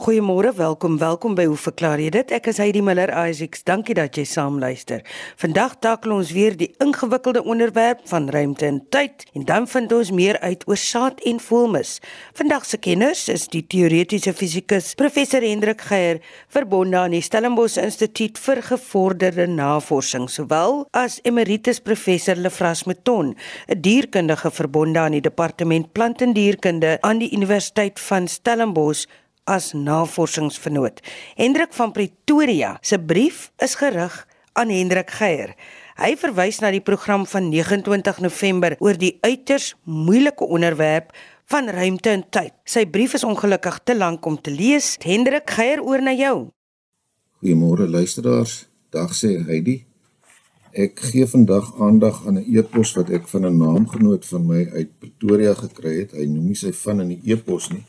Goeiemôre, welkom, welkom by Hoe verklaar jy dit? Ek is Heidi Miller Isaacs. Dankie dat jy saam luister. Vandag takel ons weer die ingewikkelde onderwerp van ruimte en tyd en dan vind ons meer uit oor saad en voelmis. Vandag se kenners is die teoretiese fisikus professor Hendrik Geier, verbonde aan die Stellenbosch Instituut vir Gevorderde Navorsing, sowel as emeritus professor Lefras Meton, 'n dierkundige verbonde aan die departement plant en dierkunde aan die Universiteit van Stellenbosch as navorsingsvernoot. Hendrik van Pretoria se brief is gerig aan Hendrik Geier. Hy verwys na die program van 29 November oor die uiters moeilike onderwerp van ruimte en tyd. Sy brief is ongelukkig te lank om te lees. Hendrik Geier oor na jou. Goeiemôre luisteraars. Dag sê Heidi. Ek gee vandag aandag aan 'n e-pos wat ek van 'n naamgenoot van my uit Pretoria gekry het. Hy noem nie sy van in die e-pos nie.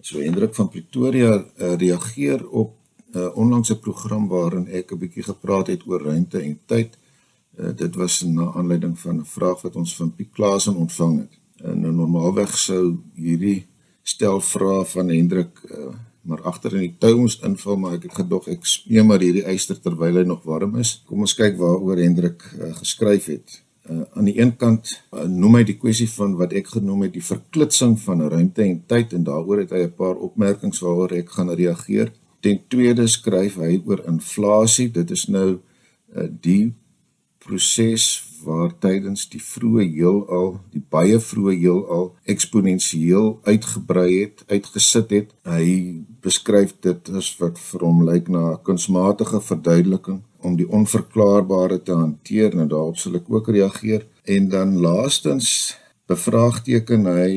So Hendrik van Pretoria uh, reageer op 'n uh, onlangse program waarin ek 'n bietjie gepraat het oor ruimte en tyd. Uh, dit was na aanleiding van 'n vraag wat ons van Piet Klaasen ontvang het. En nou normaalweg sou hierdie stel vrae van Hendrik uh, maar agter in die tou moes inval, maar ek het gedog ek speel maar hierdie eyster terwyl hy nog warm is. Kom ons kyk waaroor Hendrik uh, geskryf het uh, aan die een kant uh, noem hy die kwessie van wat ek genoem het die verklitsing van ruimte en tyd en daaroor het hy 'n paar opmerkings waaroor ek gaan reageer. Ten tweede skryf hy oor inflasie. Dit is nou uh, die proses waar tydens die vroeë heelal, die baie vroeë heelal eksponensieel uitgebrei het, uitgesit het. Hy beskryf dit as wat vir hom lyk na 'n kunsmatige verduideliking om die onverklaarbare te hanteer en daarop sal ek ook reageer en dan laastens bevraagteken hy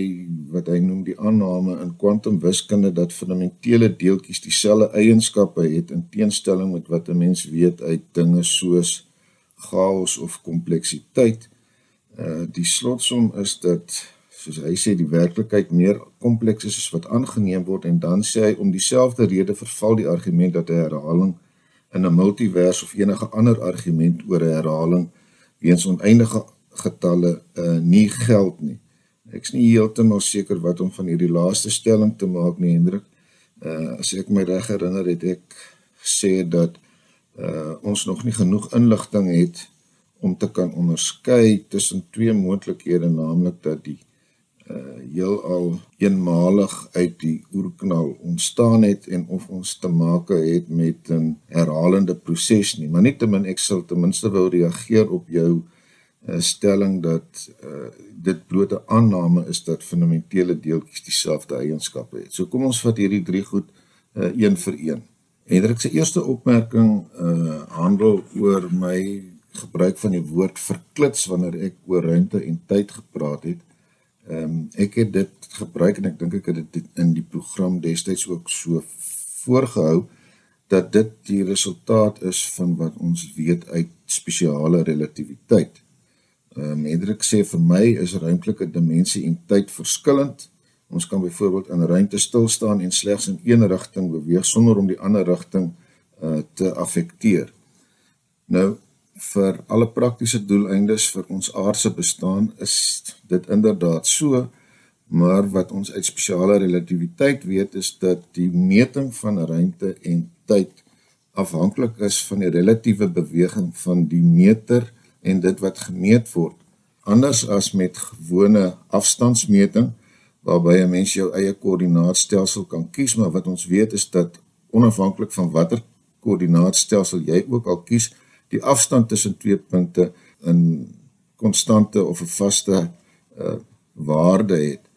wat hy noem die aanname in kwantumwiskunde dat fundamentele deeltjies dieselfde eienskappe het in teenstelling met wat 'n mens weet uit dinge soos chaos of kompleksiteit. Uh die slotsom is dat soos hy sê die werklikheid meer kompleks is as wat aangeneem word en dan sê hy om dieselfde rede verval die argument dat 'n herhaling in 'n multivers of enige ander argument oor 'n herhaling weens oneindige getalle uh, nie geld nie. Ek's nie heeltemal seker wat om van hierdie laaste stelling te maak nie, Hendrik. Uh as ek my reg herinner het ek gesê dat uh ons nog nie genoeg inligting het om te kan onderskei tussen twee moontlikhede, naamlik dat die uh heelal eenmalig uit die oerknal ontstaan het en of ons te make het met 'n herhalende proses nie. Maar nietemin ek sal ten minste wou reageer op jou uh, stelling dat uh dit blote aanname is dat fundamentele deeltjies dieselfde eienskappe het. So kom ons vat hierdie drie goed uh een vir een. Hendrik se eerste opmerking uh handel oor my gebruik van die woord verklits wanneer ek oor ruimte en tyd gepraat het Ehm um, ek het dit gebruik en ek dink ek het dit in die program destyds ook so voorgehou dat dit die resultaat is van wat ons weet uit spesiale relativiteit. Ehm um, Hendrik sê vir my is ruimtelike dimensie en tyd verskillend. Ons kan byvoorbeeld in ruimte stil staan en slegs in een rigting beweeg sonder om die ander rigting uh, te affekteer. Nou vir alle praktiese doeleindes vir ons aardse bestaan is dit inderdaad so maar wat ons uit spesiale relativiteit weet is dat die meting van ruimte en tyd afhanklik is van die relatiewe beweging van die meter en dit wat gemeet word. Anders as met gewone afstandsmeting waarby 'n mens jou eie koördinaatstelsel kan kies maar wat ons weet is dat onafhanklik van watter koördinaatstelsel jy ook al kies die afstand tussen twee punte in konstante of 'n vaste uh waarde het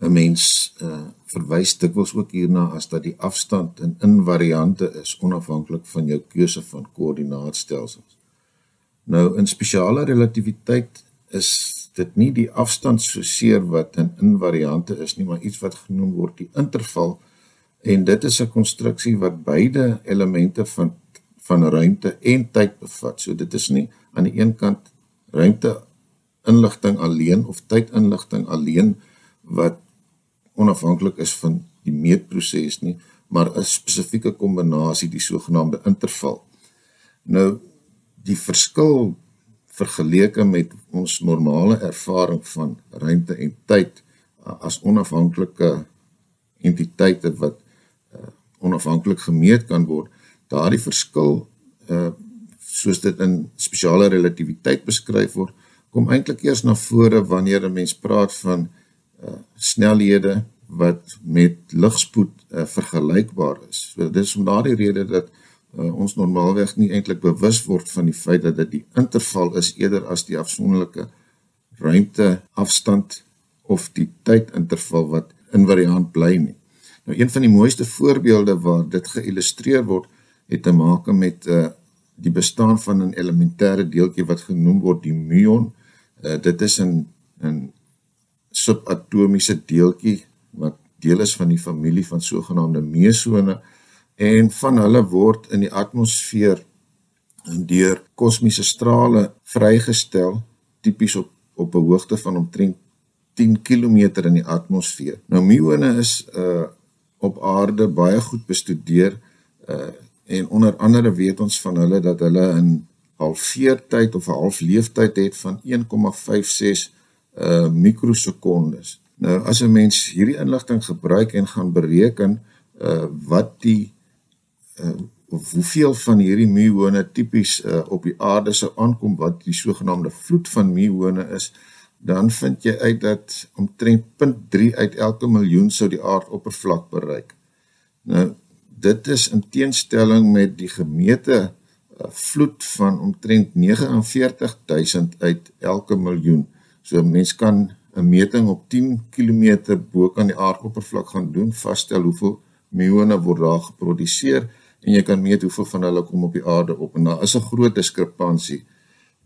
'n mens uh verwys dikwels ook hierna as dat die afstand in invariante is onafhanklik van jou keuse van koördinaatstelsels. Nou in spesiale relativiteit is dit nie die afstand so seer wat in invariante is nie, maar iets wat genoem word die interval en dit is 'n konstruksie wat beide elemente van van ruimte en tyd bevat. So dit is nie aan die een kant ruimte inligting alleen of tyd inligting alleen wat onafhanklik is van die meetproses nie, maar 'n spesifieke kombinasie, die sogenaamde interval. Nou die verskil vergeleke met ons normale ervaring van ruimte en tyd as onafhanklike entiteite wat uh, onafhanklik gemeet kan word, daardie verskil uh soos dit in spesiale relativiteit beskryf word, kom eintlik eers na vore wanneer 'n mens praat van uh snelhede wat met ligspoed uh, vergelykbaar is. So dis om daardie rede dat uh, ons normaalweg nie eintlik bewus word van die feit dat dit die interval is eerder as die afsonderlike ruimte afstand of die tydinterval wat invariant bly nie. Nou een van die mooiste voorbeelde waar dit geïllustreer word het te maak met uh die bestaan van 'n elementêre deeltjie wat genoem word die muon. Uh dit is 'n 'n subatomiese deeltjie wat deel is van die familie van sogenaamde mesone en van hulle word in die atmosfeer deur kosmiese strale vrygestel tipies op op 'n hoogte van omtrent 10 km in die atmosfeer. Nou muone is uh op aarde baie goed bestudeer uh en onder andere weet ons van hulle dat hulle in halfveertyd of 'n halfleeftyd het van 1,56 uh mikrosekondes. Nou as 'n mens hierdie inligting gebruik en gaan bereken uh wat die uh hoeveel van hierdie muone tipies uh op die aarde sou aankom wat die sogenaamde vloed van muone is, dan vind jy uit dat omtrent 0.3 uit elke miljoen sou die aardoppervlak bereik. Nou dit is in teenstelling met die gemeete uh, vloed van omtrent 49000 uit elke miljoen. So mens kan 'n meting op 10 km bo kan die aardoppervlak gaan doen, vasstel hoeveel muone word daar geproduseer en jy kan meet hoeveel van hulle kom op die aarde op en daar is 'n groot diskrepansie.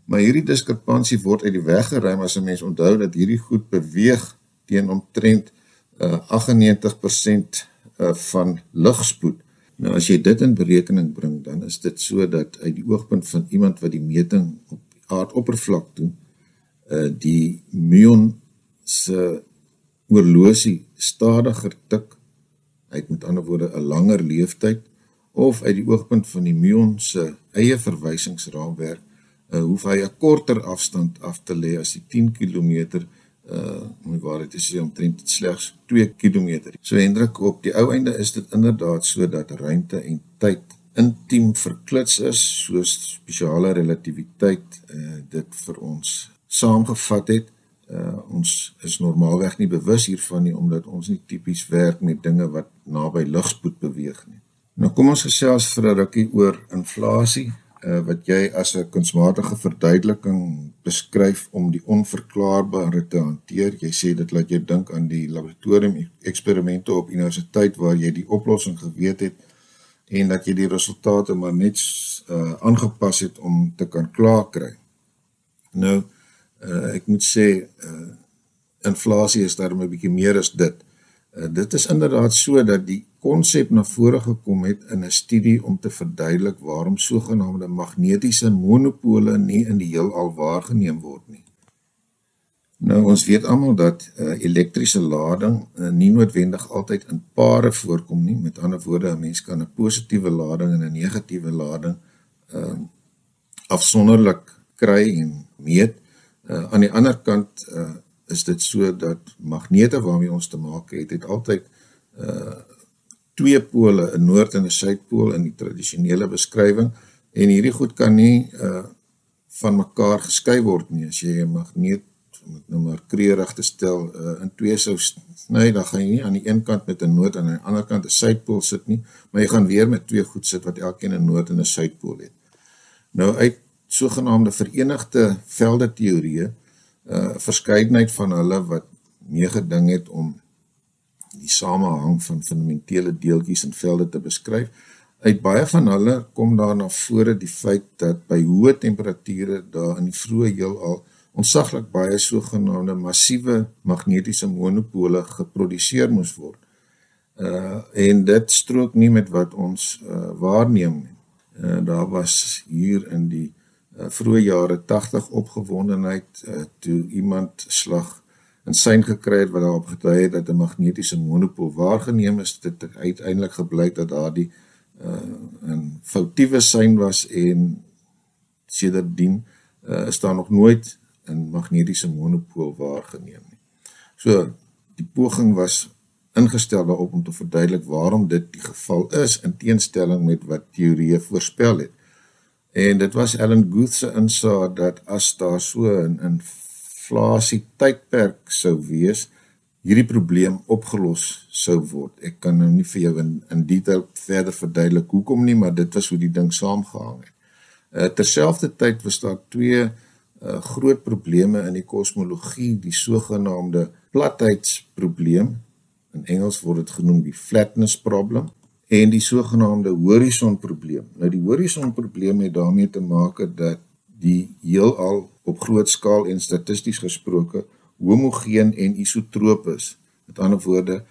Maar hierdie diskrepansie word uit die weg geruim as 'n mens onthou dat hierdie goed beweeg teen omtrent uh, 98% uh, van ligspoed. Nou as jy dit in berekening bring, dan is dit so dat uit die oogpunt van iemand wat die meting op aardoppervlak doen, uh die muon se oorlosie stadiger tik. Hy het met ander woorde 'n langer leeftyd of uit die oogpunt van die muon se eie verwysingsraamwerk, uh hoef hy 'n korter afstand af te lê as die 10 km uh my waarheid is omtrent slegs 2 km. So Hendrik op die ou einde is dit inderdaad so dat ruimte en tyd intiem verklits is soos spesiale relativiteit uh dit vir ons saamgevat het. Uh ons is normaalweg nie bewus hiervan nie omdat ons nie tipies werk met dinge wat naby ligspoed beweeg nie. Nou kom ons gesels vir 'n rukkie oor inflasie uh, wat jy as 'n kunsmatige verduideliking beskryf om die onverklaarbare te hanteer. Jy sê dit laat jou dink aan die laboratorium eksperimente op universiteit waar jy die oplossing geweet het en dat jy die resultate maar net uh, aangepas het om te kan klaar kry. Nou uh, ek moet sê uh, inflasie is daarmee 'n bietjie meer as dit. Uh, dit is inderdaad so dat die konsep na vore gekom het in 'n studie om te verduidelik waarom sogenaamde magnetiese monopole nie in die heelal waargeneem word nie. Nou ons weet almal dat uh, elektriese lading uh, nie noodwendig altyd in pare voorkom nie. Met ander woorde, 'n mens kan 'n positiewe lading en 'n negatiewe lading uh, afsonderlik kry en meet. Uh, aan die ander kant uh, is dit so dat magnete waarmee ons te maak het, het altyd uh twee pole, 'n noord en 'n suidpool in die tradisionele beskrywing en hierdie goed kan nie uh van mekaar geskei word nie. As jy 'n magneet dit nou maar kreurig te stel uh in twee sou sny, dan gaan jy nie aan die een kant met 'n noord en aan die ander kant 'n suidpool sit nie, maar jy gaan weer met twee goed sit wat elkeen 'n noord en 'n suidpool het. Nou uit sogenaamde verenigde velde teorieë uh verskeidenheid van hulle wat meegeding het om die samehang van fundamentele deeltjies in velde te beskryf. Uit baie van hulle kom daar na vore die feit dat by hoë temperature daar in die vroeë heelal onsaglik baie sogenaamde massiewe magnetiese monopole geproduseer moes word. Uh en dit strook nie met wat ons uh waarneem nie. Uh daar was hier in die uh, vroeë jare 80 opgewondenheid uh, toe iemand slag in syn gekry het wat daarop gedui het dat 'n magnetiese monopool waargeneem is dit uiteindelik gebleik dat daardie uh 'n foutiewe sein was en sedertdien uh, is daar nog nooit 'n magnetiese monopool waargeneem nie. So die poging was ingestel daarop om te verduidelik waarom dit die geval is in teenstelling met wat teorieë voorspel het. En dit was Ellen Guth se insaag dat as daar so 'n inflasie tydperk sou wees, hierdie probleem opgelos sou word. Ek kan nou nie vir jou in in detail verder verduidelik hoekom nie, maar dit was hoe die ding saamgehang het. Uh terselfdertyd was daar twee uh groot probleme in die kosmologie, die sogenaamde platheidsprobleem. In Engels word dit genoem die flatness problem en die sogenaamde horisonprobleem. Nou die horisonprobleem het daarmee te maak dat die heelal op groot skaal en statisties gesproke homogeen en isotroop is. Met ander woorde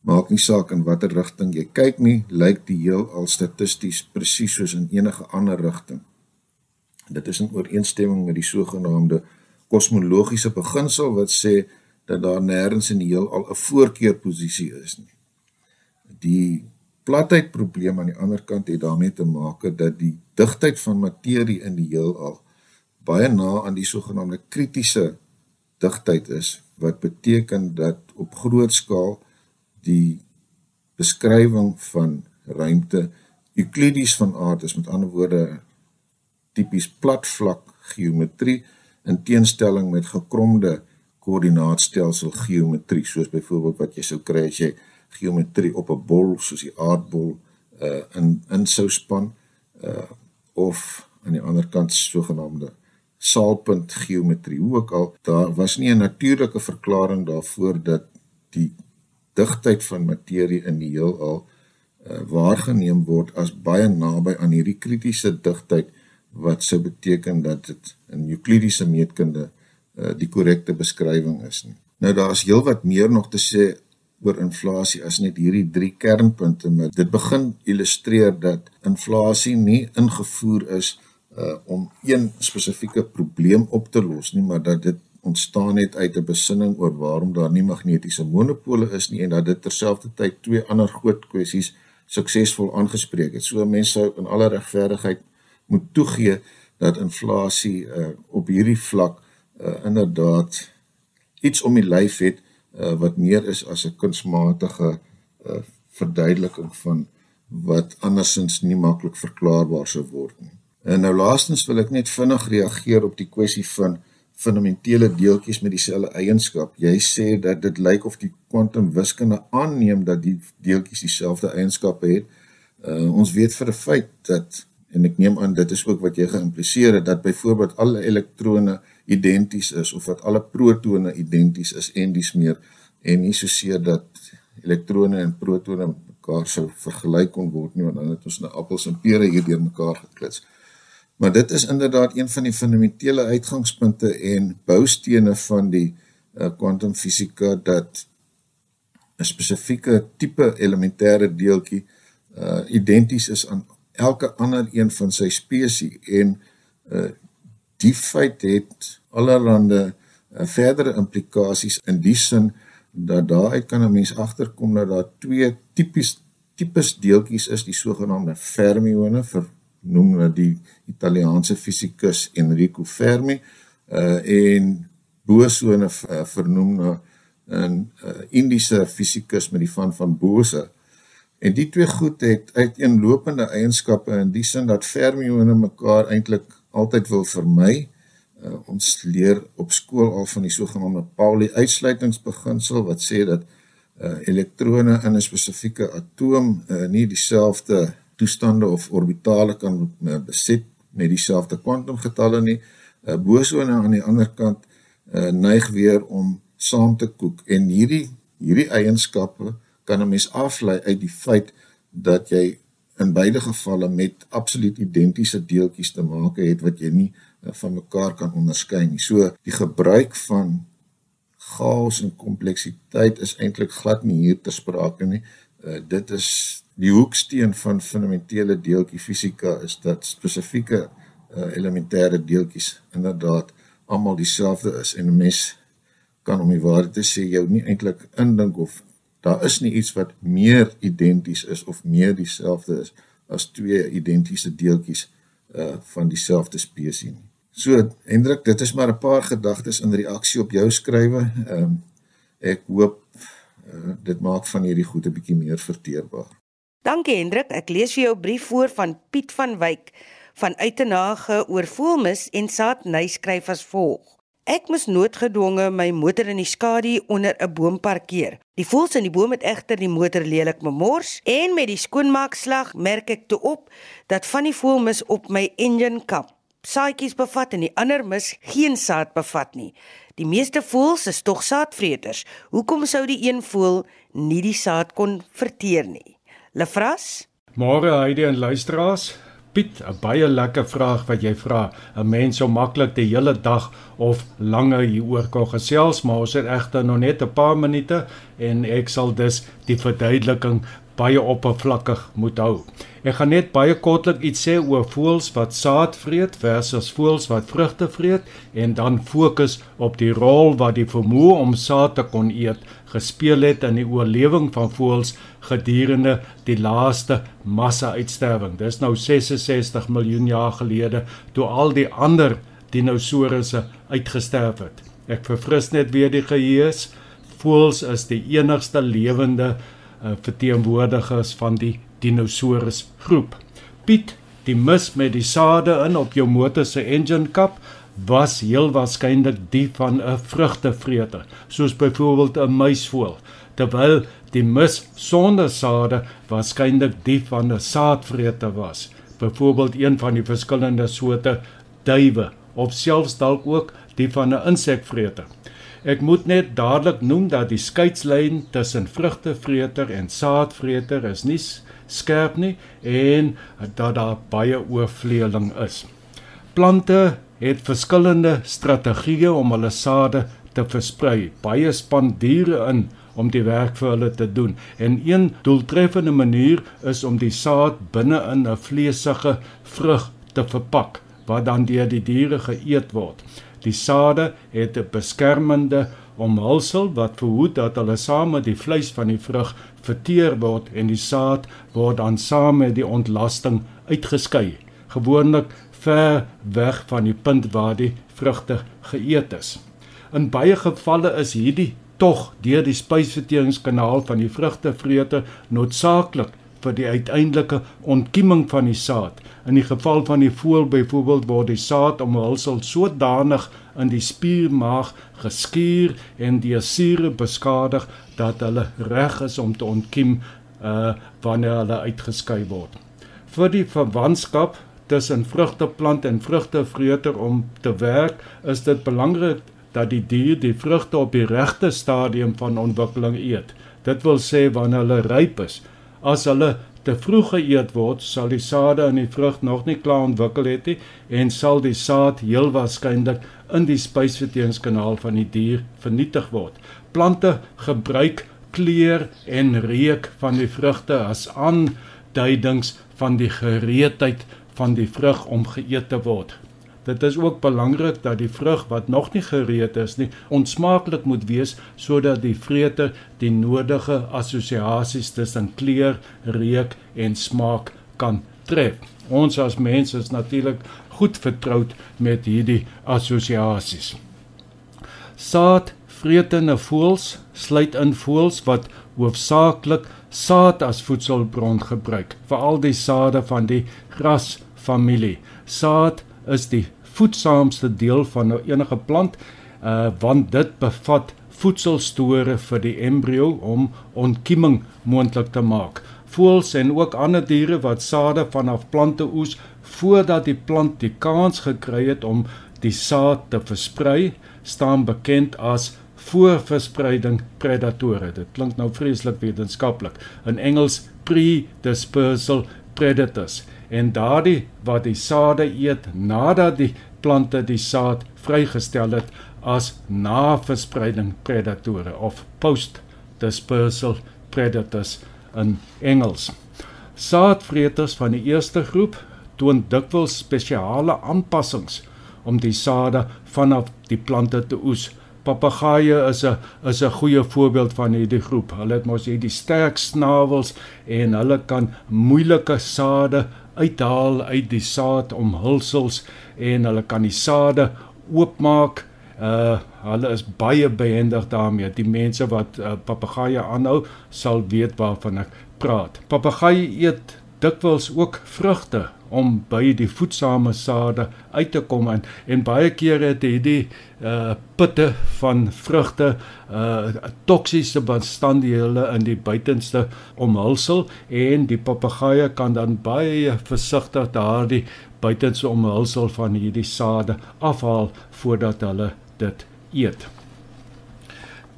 maak nie saak in watter rigting jy kyk nie, lyk die heelal statisties presies soos in enige ander rigting. Dit is in ooreenstemming met die sogenaamde kosmologiese beginsel wat sê dat daar nêrens in die heelal 'n voorkeurposisie is nie. Die platheid probleem aan die ander kant het daarmee te maak dat die digtheid van materie in die heelal baie na aan die sogenaamde kritiese digtheid is wat beteken dat op groot skaal die beskrywing van ruimte euklidies van aard is met ander woorde tipies platvlak geometrie in teenstelling met gekromde koördinaatstelsel geometrie. Soos byvoorbeeld wat jy sou kry as jy geometrie op 'n bol soos die aardbol uh in in sou span uh of aan die ander kant sogenaamde saalpunt geometrie hoe ook al daar was nie 'n natuurlike verklaring daarvoor dat die digtheid van materie in die heelal uh waargeneem word as baie naby aan hierdie kritiese digtheid wat sou beteken dat dit in euklidiese meetkunde uh die korrekte beskrywing is nie. Nou daar is heelwat meer nog te sê oor inflasie as net hierdie drie kernpunte maar dit begin illustreer dat inflasie nie ingevoer is uh, om een spesifieke probleem op te los nie maar dat dit ontstaan het uit 'n besinning oor waarom daar nie magnetiese monopole is nie en dat dit terselfdertyd twee ander groot kwessies suksesvol aangespreek het. So mense sou in alle regverdigheid moet toegee dat inflasie uh, op hierdie vlak uh, inderdaad iets om die lyf het uh, wat meer is as 'n kunsmatige uh, verduideliking van wat andersins nie maklik verklaarbaar sou word nie. En nou laastens wil ek net vinnig reageer op die kwessie van fundamentele deeltjies met dieselfde eienskap. Jy sê dat dit lyk of die kwantumwiskunde aanneem dat die deeltjies dieselfde eienskappe het. Uh, ons weet vir 'n feit dat en ek neem aan dit is ook wat jy geïmpliseer het dat byvoorbeeld alle elektrone identies is of dat alle protone identies is en dis meer en nie soseer dat elektrone en protone mekaar sou vergelyk kon word nie want dan het ons nou appels en pere hier deur mekaar geklits. Maar dit is inderdaad een van die fundamentele uitgangspunte en boustene van die kwantumfisika uh, dat 'n spesifieke tipe elementêre deeltjie uh identies is aan elke ander een van sy spesies en uh die feit het allerlei uh, verdere implikasies in die sin dat daaruit kan 'n mens agterkom dat daar twee tipies tipes deeltjies is die sogenaamde fermione vernoem na die Italiaanse fisikus Enrico Fermi uh en bosone uh, vernoem na 'n uh, Indiese fisikus met die van van Bose En die twee goed het uiteenlopende eienskappe in die sin dat fermione mekaar eintlik altyd wil vermy. Uh, ons leer op skool al van die sogenaamde Pauli uitsluitingsbeginsel wat sê dat uh, elektrone in 'n spesifieke atoom uh, nie dieselfde toestande of orbitale kan uh, beset met dieselfde kwantumgetalle nie. Uh, bosone aan die ander kant uh, neig weer om saam te koek en hierdie hierdie eienskappe kan 'n mens aflei uit die feit dat jy in beide gevalle met absoluut identiese deeltjies te maak het wat jy nie eh, van mekaar kan onderskei nie. So die gebruik van chaos en kompleksiteit is eintlik glad nie hier ter sprake nie. Uh, dit is die hoeksteen van fundamentele deeltjie fisika is dat spesifieke uh, elementêre deeltjies inderdaad almal dieselfde is en 'n mens kan om die waarheid te sê jou nie eintlik indink of daar is nie iets wat meer identies is of meer dieselfde is as twee identiese deeltjies uh van dieselfde spesies nie. So Hendrik, dit is maar 'n paar gedagtes in reaksie op jou skrywe. Ehm um, ek hoop uh, dit maak van hierdie goed 'n bietjie meer verteerbaar. Dankie Hendrik, ek lees vir jou brief voor van Piet van Wyk van Uitenage oor voelmis en saad ny skryf as volg. Ek moes noodgedwonge my motor in die skadu onder 'n boom parkeer. Die voëls in die boom het egter die motor lelik bemors en met die skoonmaakslag merk ek toe op dat van die voelmis op my engine kap saadjies bevat en die ander mis geen saad bevat nie. Die meeste voëls is tog saadvreters. Hoekom sou die een voël nie die saad kon verteer nie? Lefras? Môre Heidi en luisteraars, Piet, 'n baie lekker vraag wat jy vra. 'n Mens so maklik die hele dag of langer hieroor kan gesels, maar ons het egter nog net 'n paar minute en ek sal dus die verduideliking baie oppervlakkig moet hou. Ek gaan net baie kortlik iets sê oor voëls wat saad vreet versus voëls wat vrugte vreet en dan fokus op die rol wat die vermoë om saad te kon eet gespeel het in die oorlewing van voëls gedurende die laaste massa-uitsterwing. Dis nou 66 miljoen jaar gelede toe al die ander dinosourusse uitgesterf het. Ek verfris net weer die geheue. Voëls is die enigste lewende uh, verteenwoordigers van die dinosaurus groep. Piet, die mis met die sade in op jou motor se engine kap was heel waarskynlik die van 'n vrugtevreter, soos byvoorbeeld 'n muisvoël, terwyl die mis sonder sade waarskynlik die van 'n saadvreter was, byvoorbeeld een van die verskillende soorte duwe of selfs dalk ook die van 'n insekvreter. Ek moet net dadelik noem dat die skeidslyn tussen vrugtevreter en saadvreter is nie skerp nie en dat daar baie oorvleeling is. Plante het verskillende strategieë om hulle sade te versprei. Baie span diere in om die werk vir hulle te doen. En een doeltreffende manier is om die saad binne in 'n vleesige vrug te verpak wat dan deur die diere geëet word. Die sade het 'n beskermende omhulsel wat verhoed dat hulle saam met die vleis van die vrug verteer word en die saad word dan saam met die ontlasting uitgeskei. Gewoonlik ver weg van die punt waar die vrugte geëet is. In baie gevalle is hierdie tog deur die spysverteringskanaal van die vrugtevreter noodsaaklik vir die uiteindelike ontkieming van die saad. In die geval van die voël byvoorbeeld word die saad omhulsel sodanig in die spiermaag geskuur en die sure beskadig dat hulle reg is om te ontkiem uh wanneer hulle uitgeskei word. Vir die verwantskap tussen vrugteplant en vrugtevreter om te werk, is dit belangrik dat die dier die vrugte op die regte stadium van ontwikkeling eet. Dit wil sê wanneer hulle ryp is. As hulle te vroeg geëet word, sal die sade in die vrug nog nie klaar ontwikkel het nie en sal die saad heel waarskynlik in die spysverteringskanaal van die dier vernietig word. Plante gebruik kleur en reuk van die vrugte as aanduidings van die gereedheid van die vrug om geëet te word. Dit is ook belangrik dat die vrug wat nog nie gereed is nie, onsmaaklik moet wees sodat die vreter die nodige assosiasies tussen kleur, reuk en smaak kan tref. Ons as mense is natuurlik goed vertroud met hierdie assosiasies. Saad vretende voëls sluit in voëls wat hoofsaaklik saad as voedselbron gebruik, veral die sade van die grasfamilie. Saad is die voedsaamste deel van nou enige plant uh want dit bevat voedselstore vir die embrio om ontkieming moontlik te maak. Voëls en ook ander diere wat sade vanaf plante oes voordat die plant die kans gekry het om die saad te versprei, staan bekend as voorverspreiding predatore. Dit klink nou vreeslik wetenskaplik. In Engels pre-dispersal predators. En daardie wat die sade eet nadat die plante die saad vrygestel het as naverspreiding predatore of post dispersal predators in Engels. Saadvreters van die eerste groep toon dikwels spesiale aanpassings om die sade vanaf die plante te oes. Papegaaie is 'n is 'n goeie voorbeeld van hierdie groep. Hulle het mos hierdie sterk snavels en hulle kan moeilike sade uithaal uit die saad omhulsels en hulle kan die sade oopmaak Uh hulle is baie behendig daarmee. Die mense wat uh, papegaaie aanhou, sal weet waarvan ek praat. Papegaaie eet dikwels ook vrugte om by die voedsame sade uit te kom en, en baie kere het hierdie uh putte van vrugte uh toksiese bestanddele in die buitenste omhulsel en die papegaaie kan dan baie versigtig daardie buitenste omhulsel van hierdie sade afhaal voordat hulle dit eet.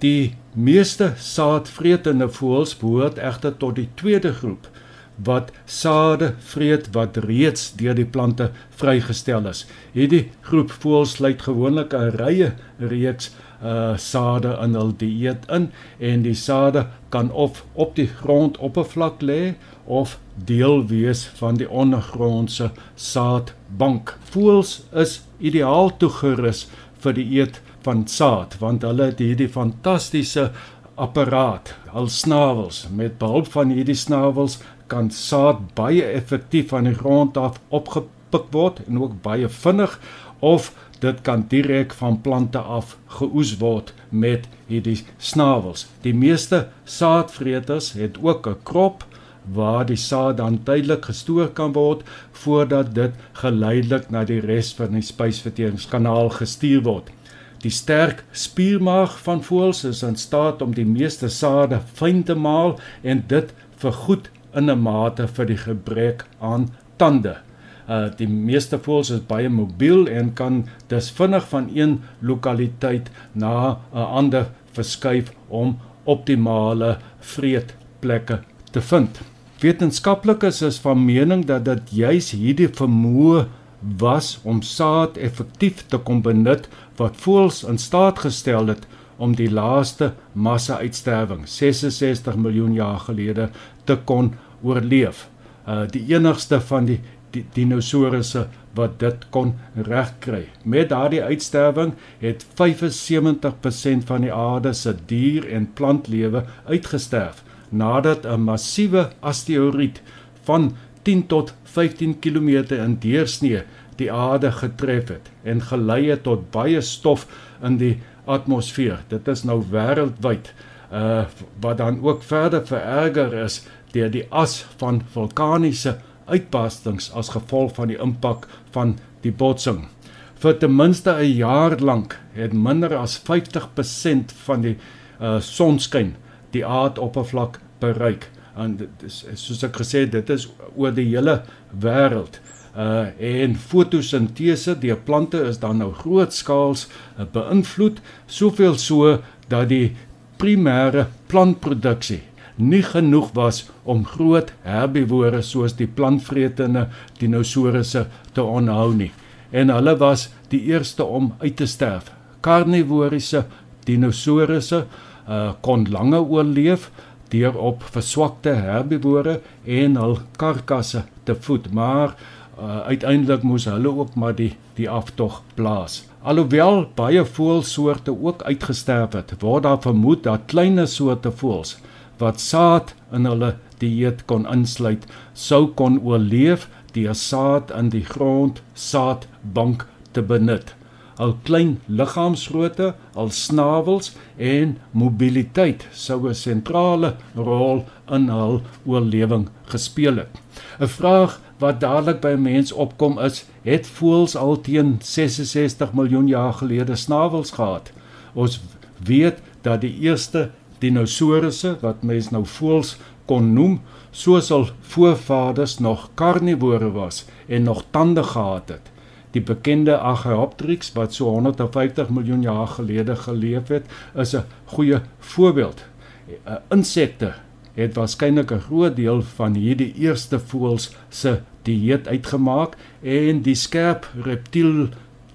Die meeste saadvretende voëls behoort egter tot die tweede groep wat sade vreet wat reeds deur die plante vrygestel is. Hierdie groep voëls sluit gewoonlik 'n rye reeks uh sade in hul dieet in en die sade kan of op die grondoppervlak lê of deel wees van die ondergrondse saadbank. Voëls is ideaal toegerus vir die eet van saad want hulle het hierdie fantastiese apparaat, hul snavels. Met behulp van hierdie snavels kan saad baie effektief van die grond af opgepik word en ook baie vinnig of dit kan direk van plante af geoes word met hierdie snavels. Die meeste saadvreters het ook 'n krop waar die saad dan tydelik gestoor kan word voordat dit geleidelik na die res van die spysverteringskanaal gestuur word. Die sterk spiermaag van voëls is in staat om die meeste sade fyn te maal en dit vergoed in 'n mate vir die gebrek aan tande. Uh die meeste voëls is baie mobiel en kan dus vinnig van een lokaliteit na 'n ander verskuif om optimale vreetplekke te vind. Wetenskaplikes is van mening dat dit juis hierdie vermoë was om saad effektief te kon benut wat voëls in staat gestel het om die laaste massa-uitsterwing 66 miljoen jaar gelede te kon oorleef. Uh die enigste van die, die dinosourusse wat dit kon regkry. Met daardie uitsterwing het 75% van die aarde se dier- en plantlewe uitgesterf nadat 'n massiewe asteroïde van 10 tot 15 km in deursnee die aarde getref het en gelei het tot baie stof in die atmosfeer. Dit is nou wêreldwyd uh wat dan ook verder vererger is deur die as van vulkaniese uitbarstings as gevolg van die impak van die botsing. Vir ten minste 'n jaar lank het minder as 50% van die uh sonskyn die aardoppervlak bereik. En dit is soos ek gesê het, dit is oor die hele wêreld. Uh en fotosintese deur plante is dan nou grootskaals uh, beïnvloed, soveel so dat die primêre plantproduksie nie genoeg was om groot herbivore soos die plantvretende dinosourusse te onhou nie. En hulle was die eerste om uit te sterf. Karnivoriese dinosourusse uh, kon langer oorleef deur op verswakte herbivore en hul karkasse te voed, maar uh, uiteindelik moes hulle ook maar die die aftog blaas. Alhoewel baie voëlsoorte ook uitgesterf het, word daar vermoed dat kleiner soorte voëls wat saad in hulle dieet kon insluit, sou kon oorleef deur saad in die grond saadbank te benut. Al klein liggaamsgrootte, al snavels en mobiliteit sou 'n sentrale rol in hul oorlewing gespeel het. 'n Vraag wat dadelik by 'n mens opkom is, het voëls al teen 66 miljoen jaar gelede snavels gehad? Ons weet dat die eerste dinosourusse wat mens nou voëls kon noem, soos al voorvaders nog karnivore was en nog tande gehad het. Die bekende Archaeopteryx wat so 150 miljoen jaar gelede geleef het, is 'n goeie voorbeeld. Insekte het waarskynlik 'n groot deel van hierdie eerste voëls se dieet uitgemaak en die skerp reptiel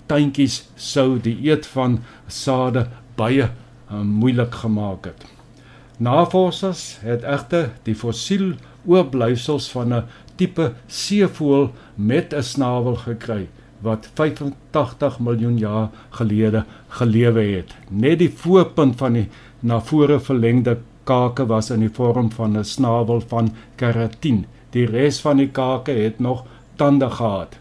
tuintjies sou die eet van sade baie uh, moeilik gemaak het. Navorsers het egter die fossiel oorblyfsels van 'n tipe seevoël met 'n snavel gekry wat 85 miljoen jaar gelede gelewe het. Net die voorpunt van die na vore verlengde kake was in die vorm van 'n snavel van keratin. Die res van die kake het nog tande gehad.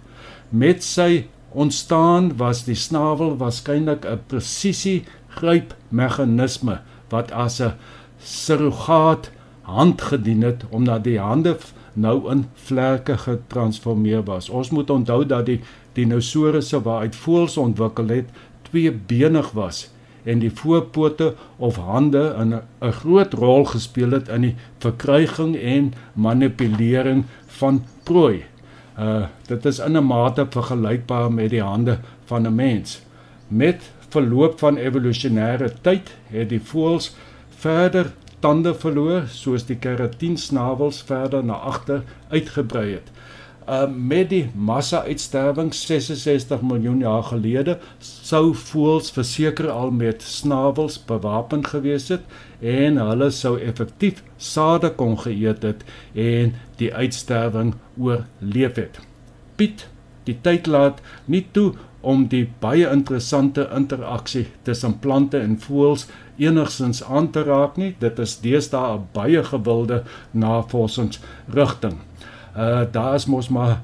Met sy ontstaan was die snavel waarskynlik 'n presisie grypmeganisme wat as 'n surrogaat hand gedien het omdat die hande nou in vlerke getransformeer was. Ons moet onthou dat die dinosourusse waaruit voëls ontwikkel het, tweebenig was en die voorpote of hande 'n 'n groot rol gespeel het in die verkryging en manipulering van prooi. Uh dit is in 'n mate vergelykbaar met die hande van 'n mens. Met verloop van evolusionêre tyd het die voëls verder tande verloor soos die keratiensnavels verder na agter uitgebrei het. Uh met die massa-uitsterwing 66 miljoen jaar gelede sou voëls verseker al met snavels bewapen gewees het en hulle sou effektief sade kon geëet het en die uitsterwing oorleef het. Piet, die tyd laat nie toe om die baie interessante interaksie tussen plante en voëls enigsins aan te raak nie. Dit is deesdae 'n baie gewilde navorsingsrigting. Uh daar is mos maar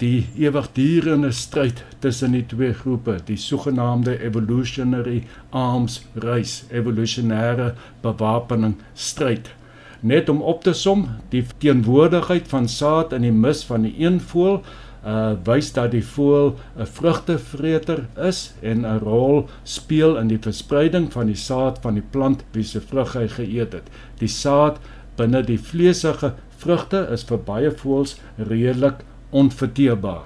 die ewigdurende stryd tussen die twee groepe, die sogenaamde evolutionary arms race, evolusionêre bewapening stryd. Net om op te som, die teenwoordigheid van saad in die mis van die een voël uh wys dat die voël 'n vrugtevreter is en 'n rol speel in die verspreiding van die saad van die plant wie se vrug hy geëet het. Die saad binne die vleesige vrugte is vir baie voëls redelik onverteerbaar.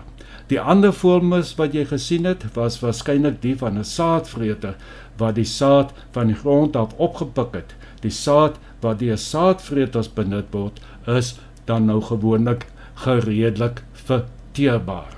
Die ander vormes wat jy gesien het, was waarskynlik die van 'n saadvreter wat die saad van die grond af opgepik het. Die saad wat deur saadvreters benut word, is dan nou gewoonlik gereedelik vir hanteerbaar.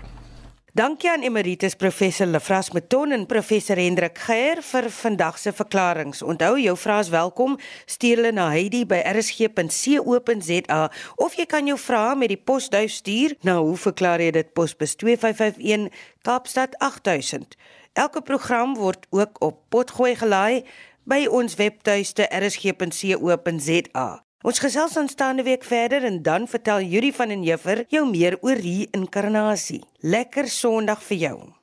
Dankie aan Emeritus Professor Lefras Meton en Professor Hendrik Geier vir vandag se verklaringe. Onthou jou vrae is welkom. Stuur hulle na heidi@rsg.co.za of jy kan jou vrae met die posduif stuur na hoe verklaar jy dit posbus 2551 Kaapstad 8000. Elke program word ook op potgooi gelaai by ons webtuiste rsg.co.za. Ons gesels aanstaande week verder en dan vertel Yuri van en Juffer jou meer oor hier inkarnasie. Lekker Sondag vir jou.